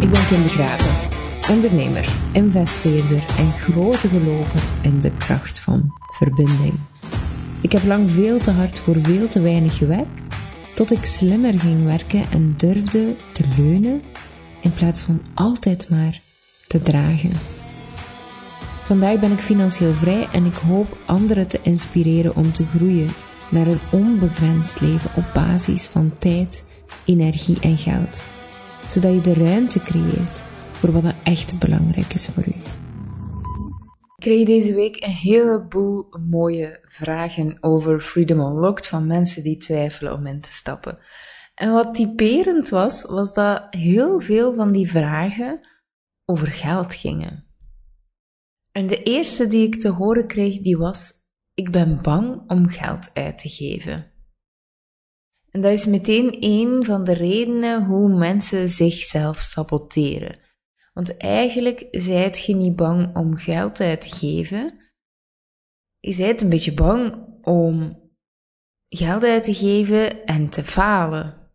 Ik ben Kim de Graven, ondernemer, investeerder en grote gelover in de kracht van verbinding. Ik heb lang veel te hard voor veel te weinig gewerkt, tot ik slimmer ging werken en durfde te leunen in plaats van altijd maar te dragen. Vandaag ben ik financieel vrij en ik hoop anderen te inspireren om te groeien naar een onbegrensd leven op basis van tijd, energie en geld, zodat je de ruimte creëert voor wat er echt belangrijk is voor u. Ik kreeg deze week een heleboel mooie vragen over Freedom Unlocked van mensen die twijfelen om in te stappen. En wat typerend was, was dat heel veel van die vragen over geld gingen. En de eerste die ik te horen kreeg, die was, ik ben bang om geld uit te geven. En dat is meteen een van de redenen hoe mensen zichzelf saboteren. Want eigenlijk zijt je niet bang om geld uit te geven. Je zijt een beetje bang om geld uit te geven en te falen.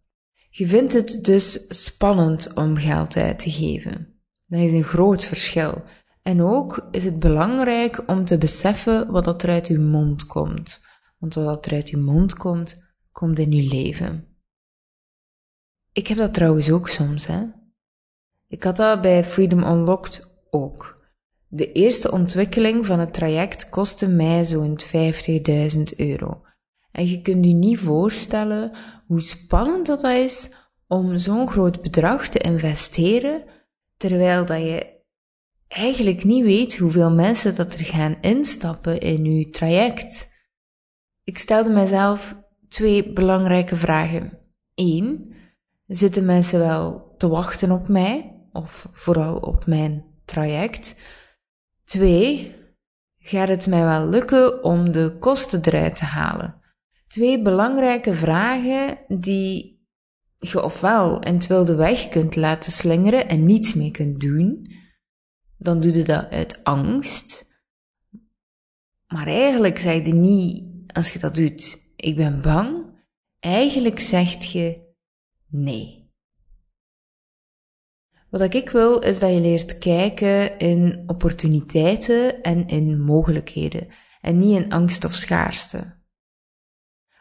Je vindt het dus spannend om geld uit te geven. Dat is een groot verschil. En ook is het belangrijk om te beseffen wat dat er uit uw mond komt. Want wat er uit uw mond komt, komt in uw leven. Ik heb dat trouwens ook soms, hè. Ik had dat bij Freedom Unlocked ook. De eerste ontwikkeling van het traject kostte mij zo'n 50.000 euro. En je kunt je niet voorstellen hoe spannend dat is om zo'n groot bedrag te investeren, terwijl dat je eigenlijk niet weet hoeveel mensen dat er gaan instappen in uw traject. Ik stelde mezelf twee belangrijke vragen. Eén, zitten mensen wel te wachten op mij, of vooral op mijn traject? Twee, gaat het mij wel lukken om de kosten eruit te halen? Twee belangrijke vragen die je ofwel in het wilde weg kunt laten slingeren en niets mee kunt doen, dan doe je dat uit angst. Maar eigenlijk zeg je niet, als je dat doet, ik ben bang. Eigenlijk zegt je nee. Wat ik wil, is dat je leert kijken in opportuniteiten en in mogelijkheden. En niet in angst of schaarste.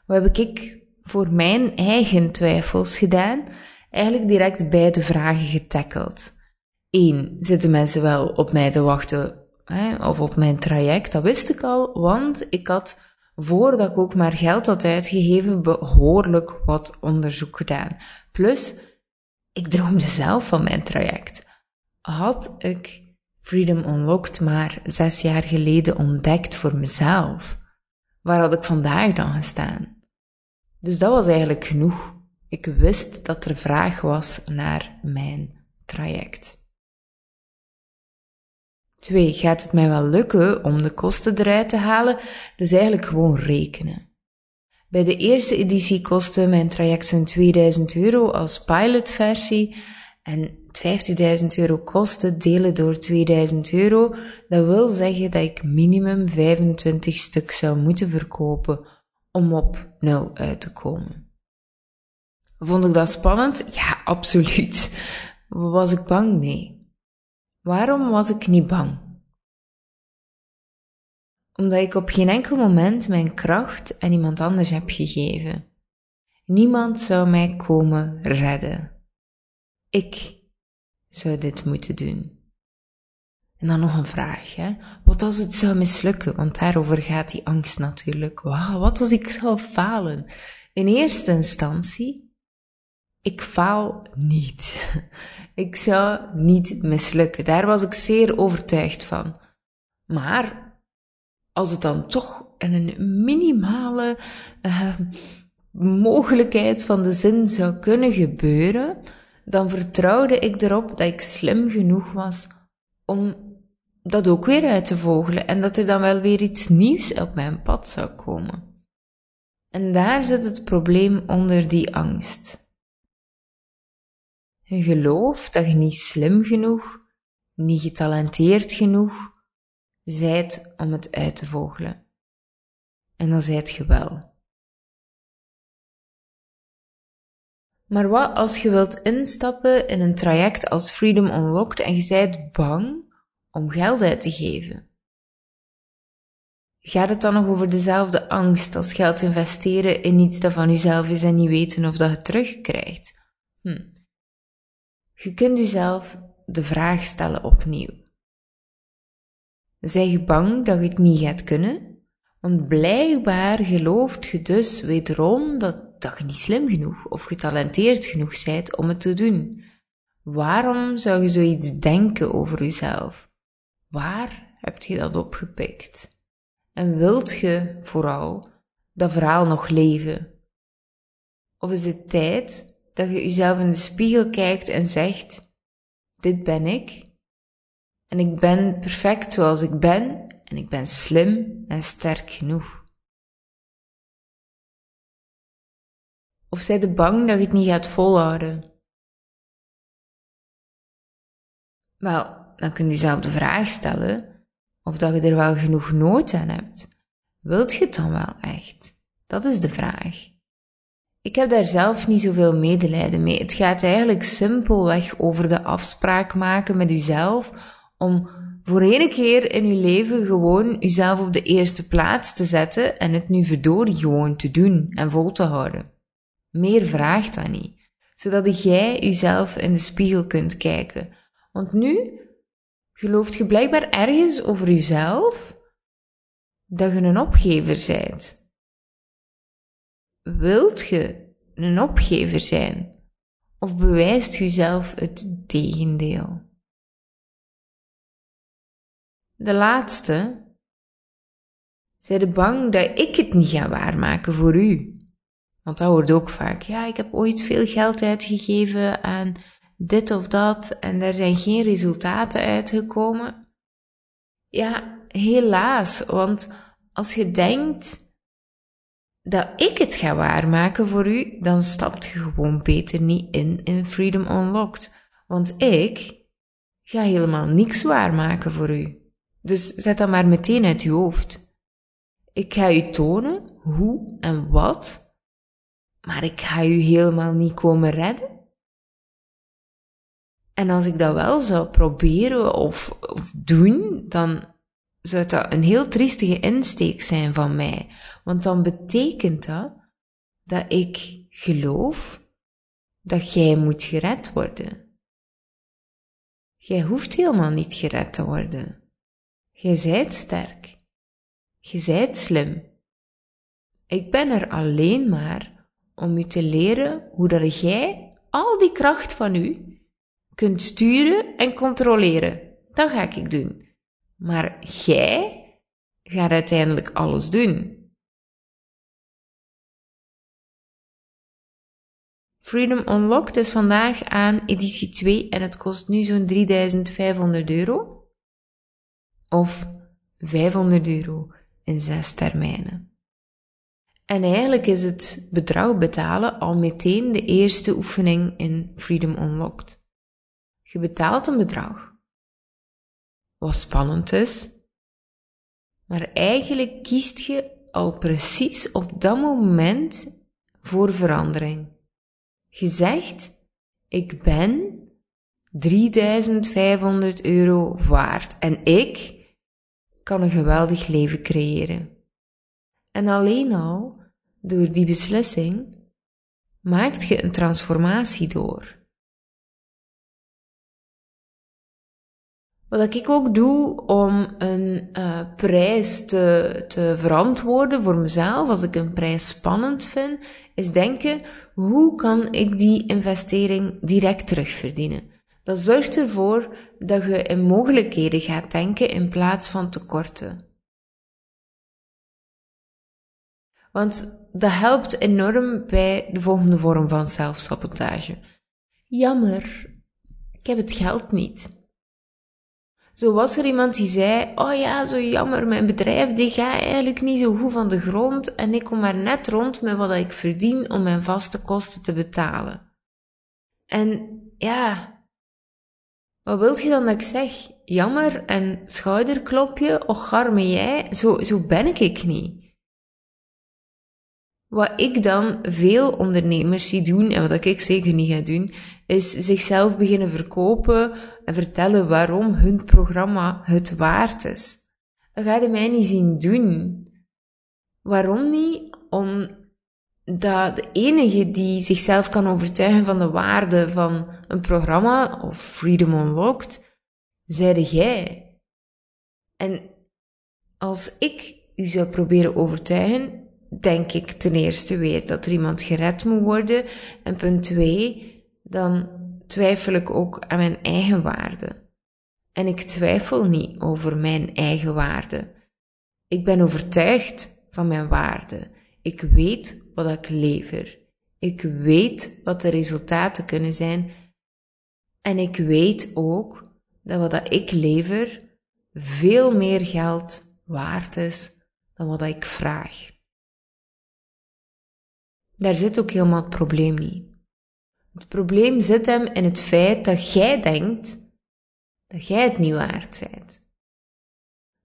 Wat heb ik voor mijn eigen twijfels gedaan? Eigenlijk direct beide vragen getackeld. Eén, zitten mensen wel op mij te wachten hè, of op mijn traject? Dat wist ik al, want ik had voordat ik ook maar geld had uitgegeven, behoorlijk wat onderzoek gedaan. Plus, ik droomde zelf van mijn traject. Had ik Freedom Unlocked maar zes jaar geleden ontdekt voor mezelf, waar had ik vandaag dan gestaan? Dus dat was eigenlijk genoeg. Ik wist dat er vraag was naar mijn traject. 2. Gaat het mij wel lukken om de kosten eruit te halen? Is eigenlijk gewoon rekenen. Bij de eerste editie kostte mijn traject zo'n 2000 euro als pilotversie en 50.000 euro kosten delen door 2000 euro. Dat wil zeggen dat ik minimum 25 stuk zou moeten verkopen om op nul uit te komen. Vond ik dat spannend? Ja, absoluut. Was ik bang? Nee. Waarom was ik niet bang? Omdat ik op geen enkel moment mijn kracht aan iemand anders heb gegeven. Niemand zou mij komen redden. Ik zou dit moeten doen. En dan nog een vraag, hè? Wat als het zou mislukken? Want daarover gaat die angst natuurlijk. Wauw, wat als ik zou falen? In eerste instantie ik faal niet. Ik zou niet mislukken. Daar was ik zeer overtuigd van. Maar als het dan toch een minimale uh, mogelijkheid van de zin zou kunnen gebeuren, dan vertrouwde ik erop dat ik slim genoeg was om dat ook weer uit te vogelen en dat er dan wel weer iets nieuws op mijn pad zou komen. En daar zit het probleem onder die angst. Je gelooft dat je niet slim genoeg, niet getalenteerd genoeg zijt om het uit te vogelen. En dan zijt je wel. Maar wat als je wilt instappen in een traject als Freedom Unlocked en je bent bang om geld uit te geven? Gaat het dan nog over dezelfde angst als geld investeren in iets dat van jezelf is en niet weten of dat je terugkrijgt? Hm. Je kunt jezelf de vraag stellen opnieuw. Je bang dat je het niet gaat kunnen? Want blijkbaar gelooft je dus wederom dat, dat je niet slim genoeg of getalenteerd genoeg bent om het te doen. Waarom zou je zoiets denken over jezelf? Waar heb je dat opgepikt? En wilt je vooral dat verhaal nog leven? Of is het tijd dat je jezelf in de spiegel kijkt en zegt: Dit ben ik. En ik ben perfect zoals ik ben. En ik ben slim en sterk genoeg. Of zij de bang dat je het niet gaat volhouden? Wel, dan kun je jezelf de vraag stellen of dat je er wel genoeg nood aan hebt. Wilt je het dan wel echt? Dat is de vraag. Ik heb daar zelf niet zoveel medelijden mee. Het gaat eigenlijk simpelweg over de afspraak maken met uzelf om voor ene keer in uw leven gewoon uzelf op de eerste plaats te zetten en het nu verdorie gewoon te doen en vol te houden. Meer vraagt dan niet, zodat jij uzelf in de spiegel kunt kijken. Want nu Gelooft je blijkbaar ergens over jezelf dat je een opgever bent? Wilt je een opgever zijn? Of bewijst jezelf het tegendeel? De laatste. Zij de bang dat ik het niet ga waarmaken voor u? Want dat hoort ook vaak. Ja, ik heb ooit veel geld uitgegeven aan dit of dat en er zijn geen resultaten uitgekomen. Ja, helaas, want als je denkt dat ik het ga waarmaken voor u, dan stapt je gewoon beter niet in in Freedom Unlocked. Want ik ga helemaal niks waarmaken voor u. Dus zet dat maar meteen uit je hoofd. Ik ga u tonen hoe en wat, maar ik ga u helemaal niet komen redden. En als ik dat wel zou proberen of, of doen, dan zou dat een heel triestige insteek zijn van mij. Want dan betekent dat dat ik geloof dat jij moet gered worden. Jij hoeft helemaal niet gered te worden. Jij zijt sterk. Je zijt slim. Ik ben er alleen maar om u te leren hoe dat jij al die kracht van u kunt sturen en controleren. Dat ga ik doen. Maar jij gaat uiteindelijk alles doen. Freedom Unlocked is vandaag aan editie 2 en het kost nu zo'n 3500 euro. Of 500 euro in zes termijnen. En eigenlijk is het bedrag betalen al meteen de eerste oefening in Freedom Unlocked. Je betaalt een bedrag. Wat spannend is. Maar eigenlijk kiest je al precies op dat moment voor verandering. Je zegt, ik ben 3500 euro waard en ik kan een geweldig leven creëren. En alleen al door die beslissing maakt je een transformatie door. Wat ik ook doe om een uh, prijs te, te verantwoorden voor mezelf, als ik een prijs spannend vind, is denken, hoe kan ik die investering direct terugverdienen? Dat zorgt ervoor dat je in mogelijkheden gaat denken in plaats van tekorten. Want dat helpt enorm bij de volgende vorm van zelfsabotage. Jammer, ik heb het geld niet. Zo was er iemand die zei, oh ja, zo jammer, mijn bedrijf die gaat eigenlijk niet zo goed van de grond en ik kom maar net rond met wat ik verdien om mijn vaste kosten te betalen. En ja, wat wilt je dan dat ik zeg? Jammer en schouderklopje, och arme jij, zo, zo ben ik ik niet. Wat ik dan veel ondernemers zie doen, en wat ik zeker niet ga doen, is zichzelf beginnen verkopen en vertellen waarom hun programma het waard is. Dat ga je mij niet zien doen. Waarom niet? Omdat de enige die zichzelf kan overtuigen van de waarde van een programma of Freedom Unlocked, zijde jij. En als ik u zou proberen overtuigen, denk ik ten eerste weer dat er iemand gered moet worden. En punt twee, dan twijfel ik ook aan mijn eigen waarde. En ik twijfel niet over mijn eigen waarde. Ik ben overtuigd van mijn waarde. Ik weet wat ik lever. Ik weet wat de resultaten kunnen zijn. En ik weet ook dat wat ik lever veel meer geld waard is dan wat ik vraag. Daar zit ook helemaal het probleem niet. Het probleem zit hem in het feit dat jij denkt dat jij het niet waard bent.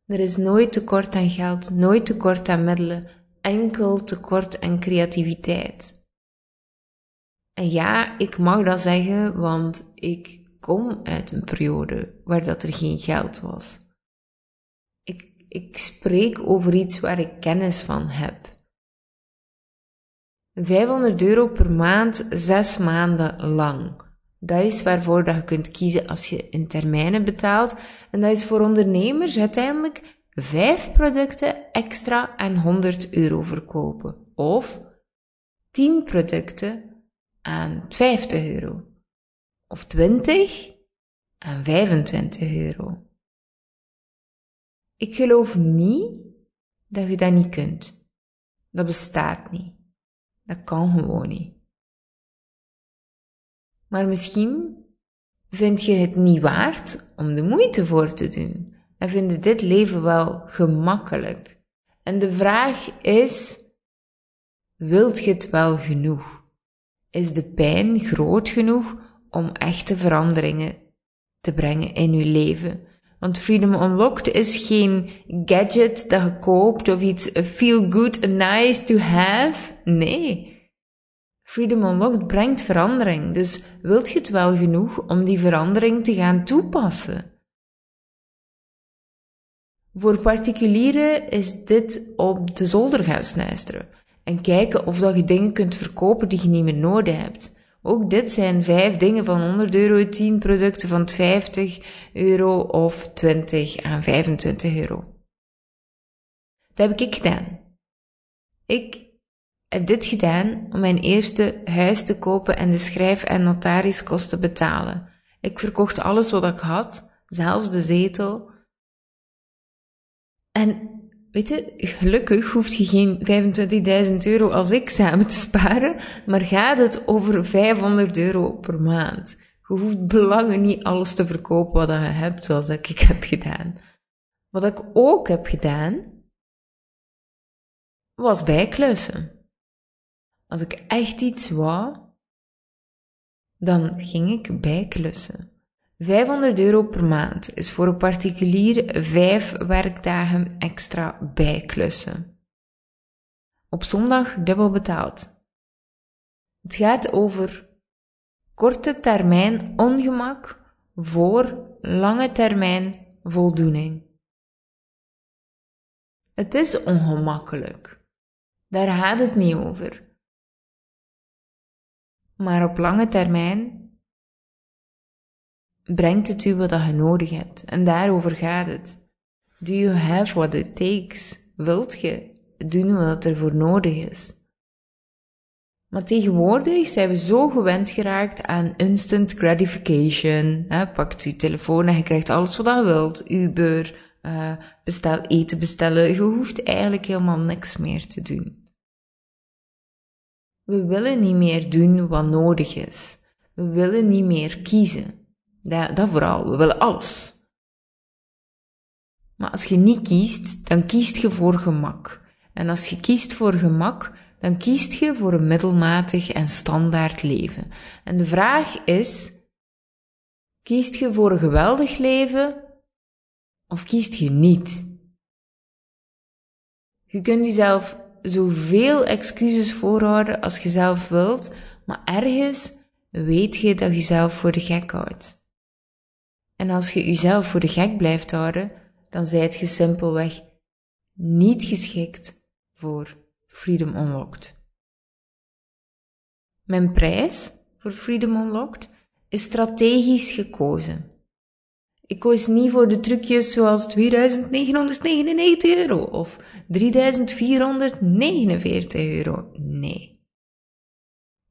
Er is nooit tekort aan geld, nooit tekort aan middelen, enkel tekort aan creativiteit. En ja, ik mag dat zeggen, want ik kom uit een periode waar dat er geen geld was. Ik, ik spreek over iets waar ik kennis van heb. 500 euro per maand, zes maanden lang. Dat is waarvoor dat je kunt kiezen als je in termijnen betaalt. En dat is voor ondernemers uiteindelijk vijf producten extra en 100 euro verkopen. Of 10 producten aan 50 euro. Of 20 aan 25 euro. Ik geloof niet dat je dat niet kunt. Dat bestaat niet. Dat kan gewoon niet. Maar misschien vind je het niet waard om de moeite voor te doen en vind je dit leven wel gemakkelijk. En de vraag is, wilt je het wel genoeg? Is de pijn groot genoeg om echte veranderingen te brengen in je leven? Want Freedom Unlocked is geen gadget dat je koopt of iets feel good, nice to have. Nee. Freedom Unlocked brengt verandering, dus wilt je het wel genoeg om die verandering te gaan toepassen? Voor particulieren is dit op de zolder gaan snuisteren en kijken of dat je dingen kunt verkopen die je niet meer nodig hebt. Ook dit zijn vijf dingen van 100 euro, 10 producten van 50 euro of 20 aan 25 euro. Dat heb ik gedaan. Ik heb dit gedaan om mijn eerste huis te kopen en de schrijf- en notariskosten te betalen. Ik verkocht alles wat ik had, zelfs de zetel. En weet je, gelukkig hoeft je geen 25.000 euro als ik samen te sparen, maar gaat het over 500 euro per maand. Je hoeft belangen niet alles te verkopen wat je hebt, zoals ik heb gedaan. Wat ik ook heb gedaan, was bijklussen. Als ik echt iets wou, dan ging ik bijklussen. 500 euro per maand is voor een particulier 5 werkdagen extra bijklussen. Op zondag dubbel betaald. Het gaat over korte termijn ongemak voor lange termijn voldoening. Het is ongemakkelijk. Daar gaat het niet over. Maar op lange termijn brengt het u wat je nodig hebt. En daarover gaat het. Do you have what it takes? Wilt je doen wat er voor nodig is? Maar tegenwoordig zijn we zo gewend geraakt aan instant gratification. Hè? Pakt je telefoon en je krijgt alles wat je wilt. Uber, uh, bestel, eten bestellen. Je hoeft eigenlijk helemaal niks meer te doen. We willen niet meer doen wat nodig is. We willen niet meer kiezen. Dat, dat vooral. We willen alles. Maar als je niet kiest, dan kiest je voor gemak. En als je kiest voor gemak, dan kiest je voor een middelmatig en standaard leven. En de vraag is, kiest je voor een geweldig leven of kiest je niet? Je kunt jezelf zoveel excuses voorhouden als je zelf wilt, maar ergens weet je dat je jezelf voor de gek houdt. En als je jezelf voor de gek blijft houden, dan zijt je simpelweg niet geschikt voor Freedom Unlocked. Mijn prijs voor Freedom Unlocked is strategisch gekozen. Ik koos niet voor de trucjes zoals 2999 euro of 3449 euro. Nee.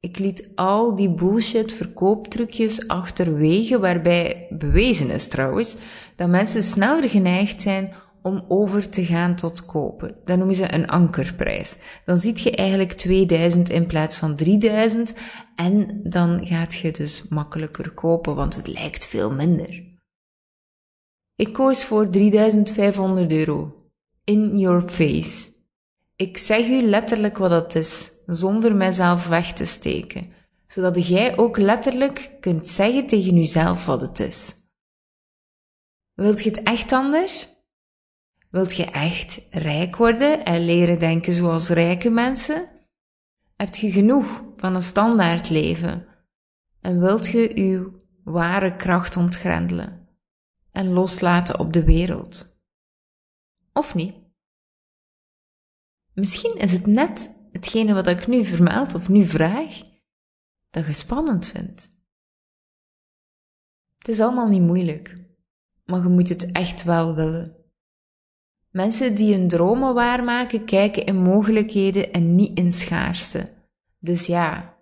Ik liet al die bullshit verkooptrucjes achterwege, waarbij bewezen is trouwens dat mensen sneller geneigd zijn om over te gaan tot kopen. Dat noemen ze een ankerprijs. Dan ziet je eigenlijk 2000 in plaats van 3000 en dan gaat je dus makkelijker kopen, want het lijkt veel minder. Ik koos voor 3500 euro. In your face. Ik zeg u letterlijk wat dat is, zonder mijzelf weg te steken, zodat jij ook letterlijk kunt zeggen tegen jezelf wat het is. Wilt je het echt anders? Wilt je echt rijk worden en leren denken zoals rijke mensen? Heb je genoeg van een standaard leven? En wilt je uw ware kracht ontgrendelen en loslaten op de wereld? Of niet? Misschien is het net hetgene wat ik nu vermeld of nu vraag, dat je spannend vindt. Het is allemaal niet moeilijk, maar je moet het echt wel willen. Mensen die hun dromen waarmaken, kijken in mogelijkheden en niet in schaarste. Dus ja,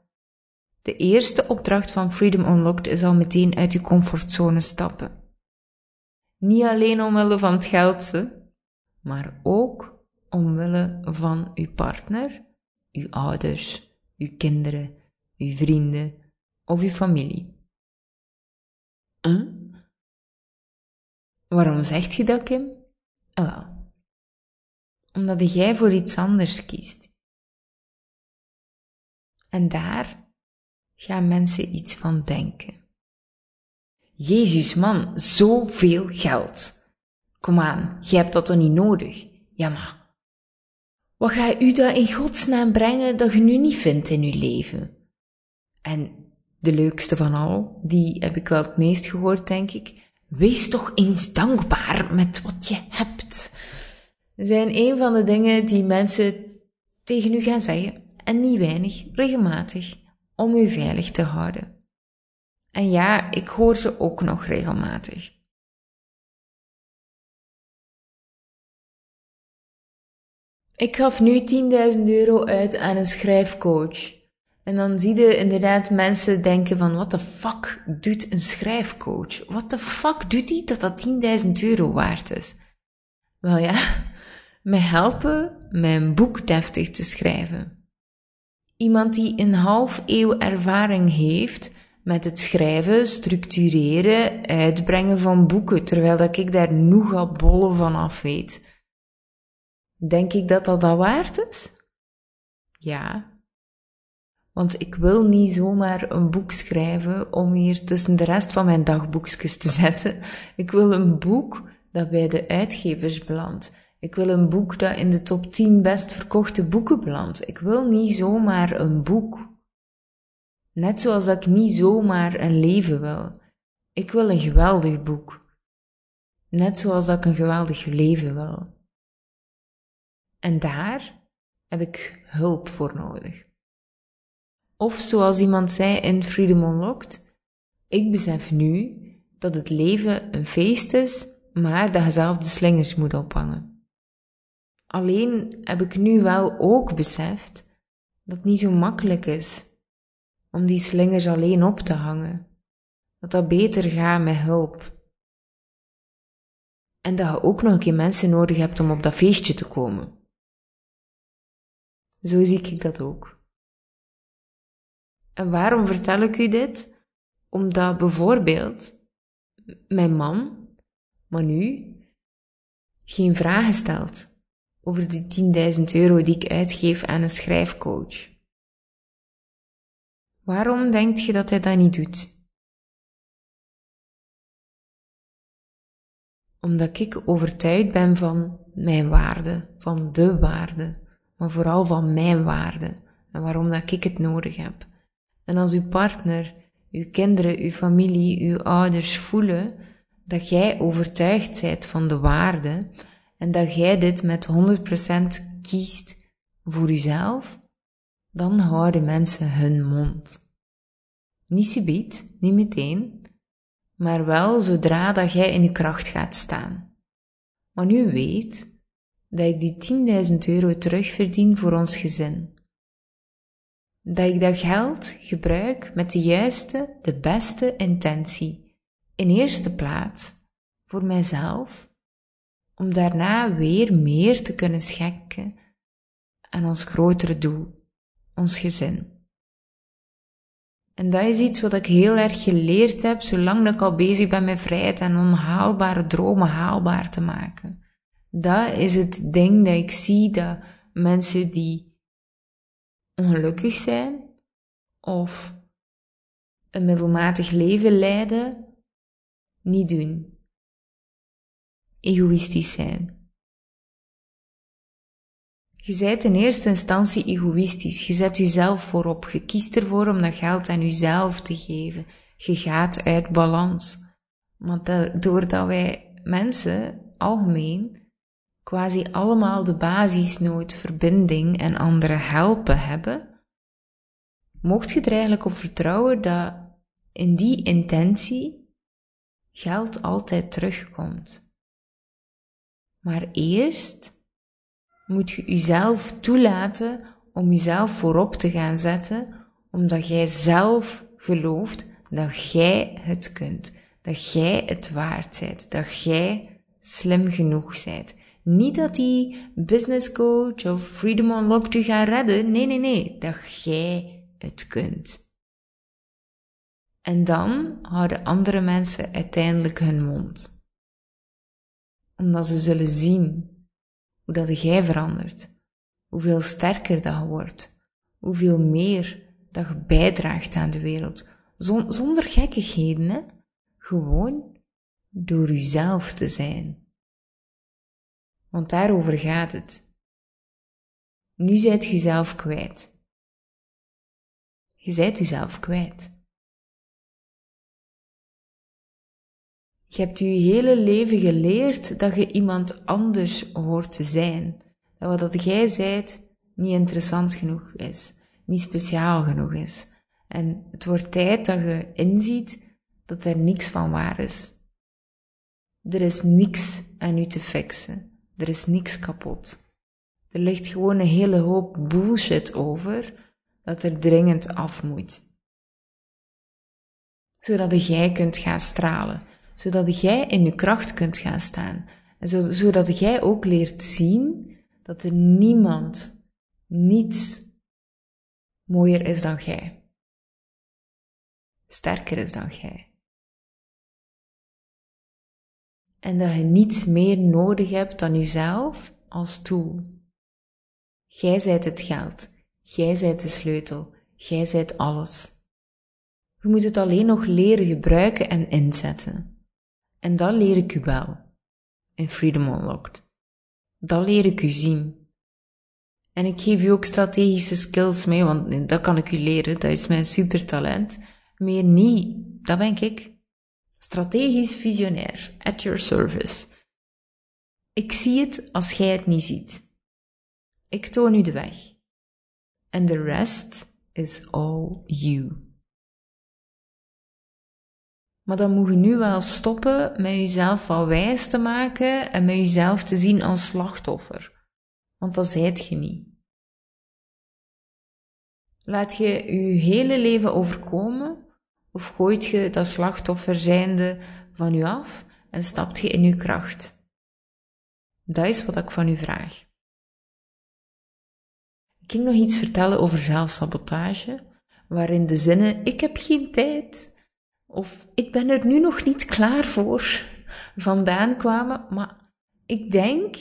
de eerste opdracht van Freedom Unlocked is al meteen uit je comfortzone stappen. Niet alleen omwille van het geld, maar ook omwille van uw partner, uw ouders, uw kinderen, uw vrienden of uw familie. Huh? Waarom zegt je dat, Kim? Oh, omdat jij voor iets anders kiest. En daar gaan mensen iets van denken. Jezus man, zoveel geld. Kom aan, jij hebt dat toch niet nodig? Ja, maar wat ga u dat in godsnaam brengen dat je nu niet vindt in je leven? En de leukste van al, die heb ik wel het meest gehoord, denk ik. Wees toch eens dankbaar met wat je hebt zijn een van de dingen die mensen tegen u gaan zeggen, en niet weinig, regelmatig, om u veilig te houden. En ja, ik hoor ze ook nog regelmatig. Ik gaf nu 10.000 euro uit aan een schrijfcoach. En dan zie je inderdaad mensen denken van, what the fuck doet een schrijfcoach? What the fuck doet die dat dat 10.000 euro waard is? Wel ja, mij helpen mijn boek deftig te schrijven. Iemand die een half eeuw ervaring heeft met het schrijven, structureren, uitbrengen van boeken, terwijl dat ik daar nogal bollen van af weet. Denk ik dat dat dat waard is? Ja. Want ik wil niet zomaar een boek schrijven om hier tussen de rest van mijn dagboekjes te zetten. Ik wil een boek dat bij de uitgevers belandt ik wil een boek dat in de top 10 best verkochte boeken belandt. Ik wil niet zomaar een boek. Net zoals ik niet zomaar een leven wil. Ik wil een geweldig boek. Net zoals ik een geweldig leven wil. En daar heb ik hulp voor nodig. Of zoals iemand zei in Freedom Unlocked, ik besef nu dat het leven een feest is, maar dat je zelf de slingers moet ophangen. Alleen heb ik nu wel ook beseft dat het niet zo makkelijk is om die slingers alleen op te hangen. Dat dat beter gaat met hulp. En dat je ook nog een keer mensen nodig hebt om op dat feestje te komen. Zo zie ik dat ook. En waarom vertel ik u dit? Omdat bijvoorbeeld mijn man, Manu, geen vragen stelt over die 10.000 euro die ik uitgeef aan een schrijfcoach. Waarom denkt je dat hij dat niet doet? Omdat ik overtuigd ben van mijn waarde, van de waarde, maar vooral van mijn waarde en waarom dat ik het nodig heb. En als uw partner, uw kinderen, uw familie, uw ouders voelen dat jij overtuigd bent van de waarde en dat jij dit met 100% kiest voor uzelf, dan houden mensen hun mond. Niet subiet, niet meteen, maar wel zodra dat jij in je kracht gaat staan. Maar nu weet dat ik die 10.000 euro terugverdien voor ons gezin. Dat ik dat geld gebruik met de juiste, de beste intentie. In eerste plaats voor mijzelf, om daarna weer meer te kunnen schenken aan ons grotere doel, ons gezin. En dat is iets wat ik heel erg geleerd heb, zolang ik al bezig ben met vrijheid en onhaalbare dromen haalbaar te maken. Dat is het ding dat ik zie dat mensen die ongelukkig zijn of een middelmatig leven leiden, niet doen. Egoïstisch zijn. Je bent in eerste instantie egoïstisch. Je zet jezelf voorop. Je kiest ervoor om dat geld aan jezelf te geven. Je gaat uit balans. Maar doordat wij mensen algemeen quasi allemaal de basisnood verbinding en anderen helpen hebben, mocht je er eigenlijk op vertrouwen dat in die intentie geld altijd terugkomt. Maar eerst moet je jezelf toelaten om jezelf voorop te gaan zetten, omdat jij zelf gelooft dat jij het kunt, dat jij het waard bent, dat jij slim genoeg bent. Niet dat die business coach of Freedom Unlocked je gaat redden. Nee, nee, nee. Dat jij het kunt. En dan houden andere mensen uiteindelijk hun mond. Omdat ze zullen zien hoe dat jij verandert, hoeveel sterker dat wordt, hoeveel meer dat je bijdraagt aan de wereld, zonder gekkigheden, hè? gewoon door jezelf te zijn. Want daarover gaat het. Nu zijt je jezelf kwijt. Je zijt jezelf kwijt. Je hebt je hele leven geleerd dat je iemand anders hoort te zijn. Dat wat jij zijt niet interessant genoeg is, niet speciaal genoeg is. En het wordt tijd dat je inziet dat er niks van waar is. Er is niks aan u te fixen. Er is niks kapot. Er ligt gewoon een hele hoop bullshit over dat er dringend af moet. Zodat jij kunt gaan stralen zodat jij in je kracht kunt gaan staan. En zodat jij ook leert zien dat er niemand, niets mooier is dan jij. Sterker is dan jij. En dat je niets meer nodig hebt dan jezelf als tool. Jij zijt het geld. Jij zijt de sleutel. Jij zijt alles. Je moet het alleen nog leren gebruiken en inzetten. En dat leer ik u wel. In Freedom Unlocked. Dat leer ik u zien. En ik geef u ook strategische skills mee, want dat kan ik u leren. Dat is mijn supertalent. Meer niet. Dat ben ik. Strategisch visionair. At your service. Ik zie het als jij het niet ziet. Ik toon u de weg. En the rest is all you. Maar dan moet je nu wel stoppen met jezelf wel wijs te maken en met jezelf te zien als slachtoffer. Want dat zijt je niet. Laat je je hele leven overkomen of gooit je dat slachtoffer zijnde van je af en stapt je in je kracht? Dat is wat ik van u vraag. Ik ging nog iets vertellen over zelfsabotage, waarin de zinnen ik heb geen tijd of ik ben er nu nog niet klaar voor vandaan kwamen, maar ik denk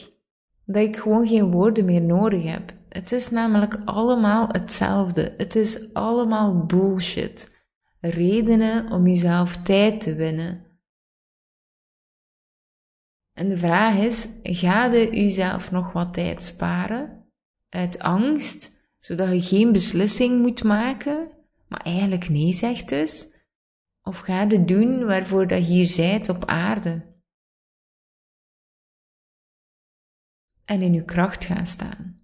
dat ik gewoon geen woorden meer nodig heb. Het is namelijk allemaal hetzelfde. Het is allemaal bullshit. Redenen om jezelf tijd te winnen. En de vraag is, ga je jezelf nog wat tijd sparen uit angst, zodat je geen beslissing moet maken, maar eigenlijk nee zegt dus? Of ga je doen waarvoor dat je hier zijt op aarde? En in je kracht gaan staan.